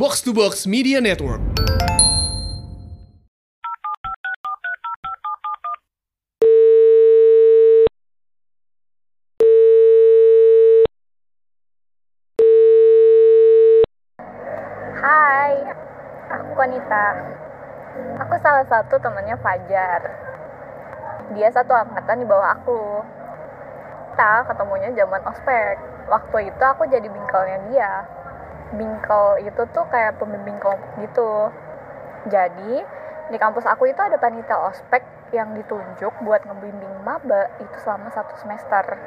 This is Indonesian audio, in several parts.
Box to Box Media Network. Hai, aku Konita. Aku salah satu temannya Fajar. Dia satu angkatan di bawah aku. Kita ketemunya zaman ospek. Waktu itu aku jadi bingkelnya dia. Bingkel itu tuh kayak pembimbing kelompok gitu. Jadi, di kampus aku itu ada panitia ospek yang ditunjuk buat ngebimbing maba itu selama satu semester.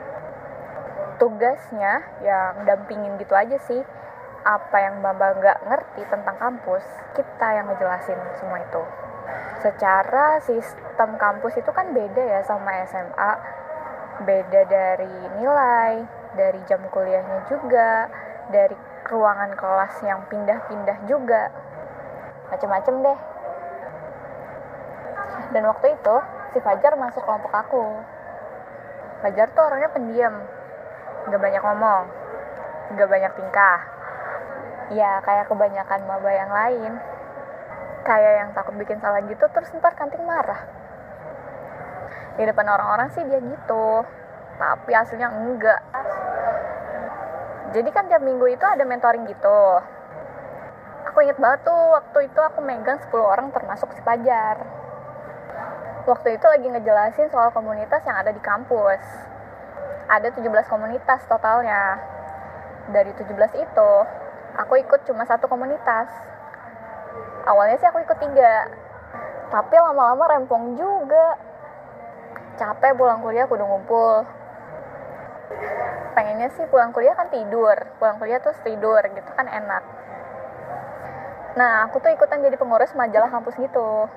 Tugasnya yang dampingin gitu aja sih apa yang Bamba nggak ngerti tentang kampus, kita yang ngejelasin semua itu. Secara sistem kampus itu kan beda ya sama SMA, beda dari nilai, dari jam kuliahnya juga, dari ruangan kelas yang pindah-pindah juga, macem-macem deh. Dan waktu itu, si Fajar masuk kelompok aku. Fajar tuh orangnya pendiam, nggak banyak ngomong, nggak banyak tingkah, ya kayak kebanyakan maba yang lain. Kayak yang takut bikin salah gitu terus ntar kanting marah. Di depan orang-orang sih dia gitu. Tapi aslinya enggak jadi kan tiap minggu itu ada mentoring gitu. Aku inget banget tuh waktu itu aku megang 10 orang termasuk si Pajar waktu itu lagi ngejelasin soal komunitas yang ada di kampus. Ada 17 komunitas totalnya. Dari 17 itu aku ikut cuma satu komunitas. Awalnya sih aku ikut tiga. Tapi lama-lama rempong juga. Capek pulang kuliah kudu ngumpul pengennya sih pulang kuliah kan tidur. Pulang kuliah terus tidur gitu kan enak. Nah aku tuh ikutan jadi pengurus majalah kampus gitu.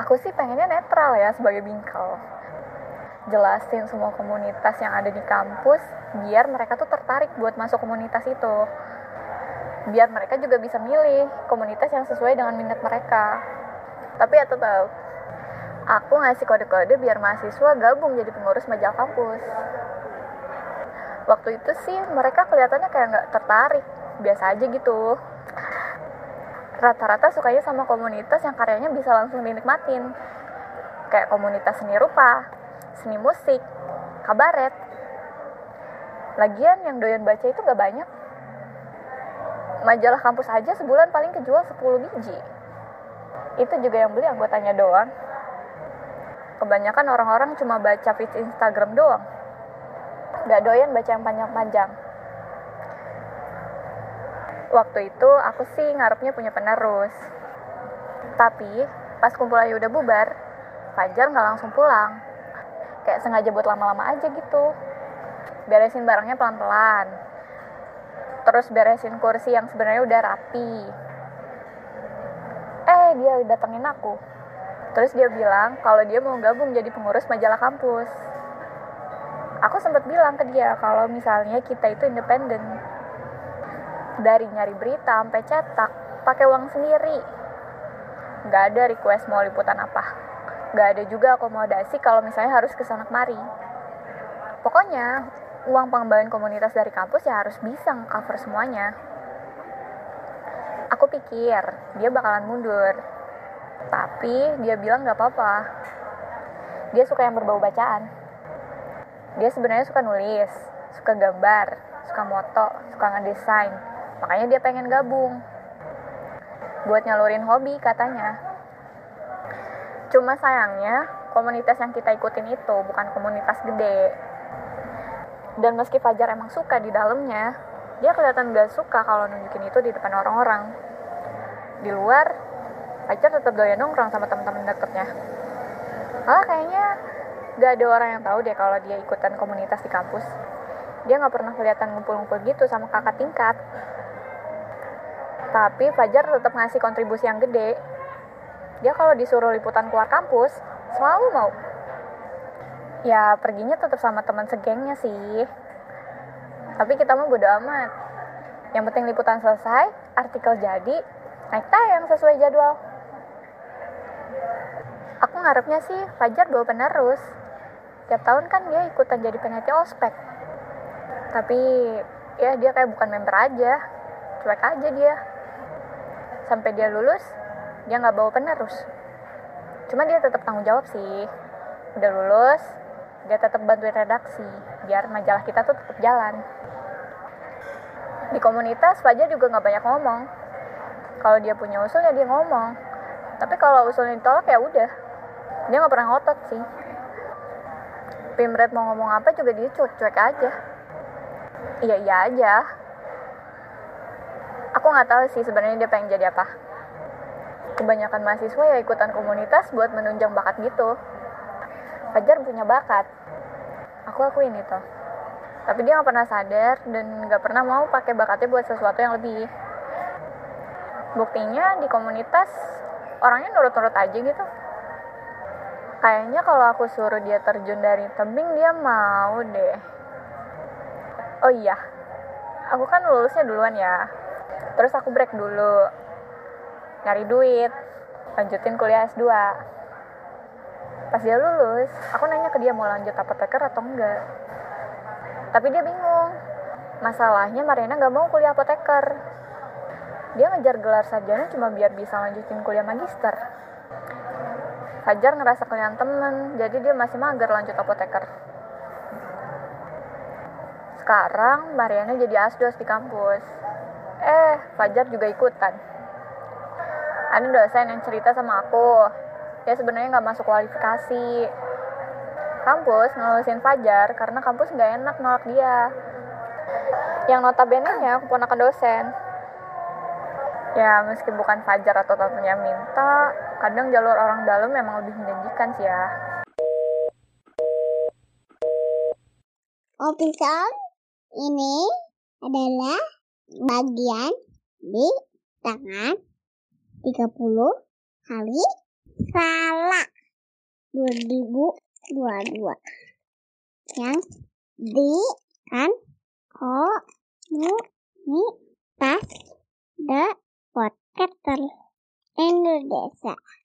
Aku sih pengennya netral ya sebagai bingkel jelasin semua komunitas yang ada di kampus biar mereka tuh tertarik buat masuk komunitas itu. Biar mereka juga bisa milih komunitas yang sesuai dengan minat mereka. Tapi ya tetap aku ngasih kode-kode biar mahasiswa gabung jadi pengurus majalah kampus waktu itu sih mereka kelihatannya kayak nggak tertarik biasa aja gitu rata-rata sukanya sama komunitas yang karyanya bisa langsung dinikmatin kayak komunitas seni rupa seni musik kabaret lagian yang doyan baca itu nggak banyak majalah kampus aja sebulan paling kejual 10 biji. Itu juga yang beli anggotanya doang. Kebanyakan orang-orang cuma baca feed Instagram doang. Gak doyan baca yang panjang-panjang. Waktu itu aku sih ngarepnya punya penerus. Tapi pas kumpul aja udah bubar, Fajar nggak langsung pulang. Kayak sengaja buat lama-lama aja gitu. Beresin barangnya pelan-pelan terus beresin kursi yang sebenarnya udah rapi. Eh, dia datengin aku. Terus dia bilang kalau dia mau gabung jadi pengurus majalah kampus. Aku sempat bilang ke dia kalau misalnya kita itu independen. Dari nyari berita sampai cetak, pakai uang sendiri. Gak ada request mau liputan apa. Gak ada juga akomodasi kalau misalnya harus ke sana kemari. Pokoknya, uang pengembangan komunitas dari kampus ya harus bisa cover semuanya. Aku pikir dia bakalan mundur, tapi dia bilang nggak apa-apa. Dia suka yang berbau bacaan. Dia sebenarnya suka nulis, suka gambar, suka moto, suka ngedesain. Makanya dia pengen gabung. Buat nyalurin hobi katanya. Cuma sayangnya, komunitas yang kita ikutin itu bukan komunitas gede, dan meski Fajar emang suka di dalamnya, dia kelihatan gak suka kalau nunjukin itu di depan orang-orang. Di luar, Fajar tetap doyan nongkrong sama teman-teman deketnya. Malah kayaknya gak ada orang yang tahu deh kalau dia ikutan komunitas di kampus. Dia gak pernah kelihatan ngumpul-ngumpul gitu sama kakak tingkat. Tapi Fajar tetap ngasih kontribusi yang gede. Dia kalau disuruh liputan keluar kampus, selalu mau ya perginya tetap sama teman segengnya sih tapi kita mau bodo amat yang penting liputan selesai artikel jadi naik tayang sesuai jadwal aku ngarepnya sih Fajar bawa penerus tiap tahun kan dia ikutan jadi panitia ospek. Tapi ya dia kayak bukan member aja. Cuek aja dia. Sampai dia lulus dia nggak bawa penerus. Cuma dia tetap tanggung jawab sih. Udah lulus dia tetap bantuin redaksi biar majalah kita tuh tetap jalan. Di komunitas Fajar juga nggak banyak ngomong. Kalau dia punya usul ya dia ngomong. Tapi kalau usulnya ditolak ya udah. Dia nggak pernah ngotot sih Pimret mau ngomong apa juga dia cuek-cuek aja. Iya iya aja. Aku nggak tahu sih sebenarnya dia pengen jadi apa. Kebanyakan mahasiswa ya ikutan komunitas buat menunjang bakat gitu. Fajar punya bakat. Aku akuin itu. Tapi dia nggak pernah sadar dan nggak pernah mau pakai bakatnya buat sesuatu yang lebih. Buktinya di komunitas orangnya nurut-nurut aja gitu kayaknya kalau aku suruh dia terjun dari tebing dia mau deh. Oh iya aku kan lulusnya duluan ya. Terus aku break dulu. Nyari duit. Lanjutin kuliah S2 pas dia lulus aku nanya ke dia mau lanjut apoteker atau enggak. Tapi dia bingung. Masalahnya Mariana nggak mau kuliah apoteker dia ngejar gelar sarjana cuma biar bisa lanjutin kuliah magister Fajar ngerasa kalian temen jadi dia masih mager lanjut apoteker. Sekarang Mariana jadi asdos di kampus. Eh Fajar juga ikutan. Ada dosen yang cerita sama aku. Dia sebenarnya nggak masuk kualifikasi. Kampus ngelulusin Fajar karena kampus nggak enak nolak dia. Yang notabene nya aku keponakan dosen. Ya meski bukan Fajar atau tentunya minta kadang jalur orang dalam memang lebih menjanjikan sih ya. Official ini adalah bagian di tangan 30 kali salah 2022 yang di kan komunitas The Podcaster and this.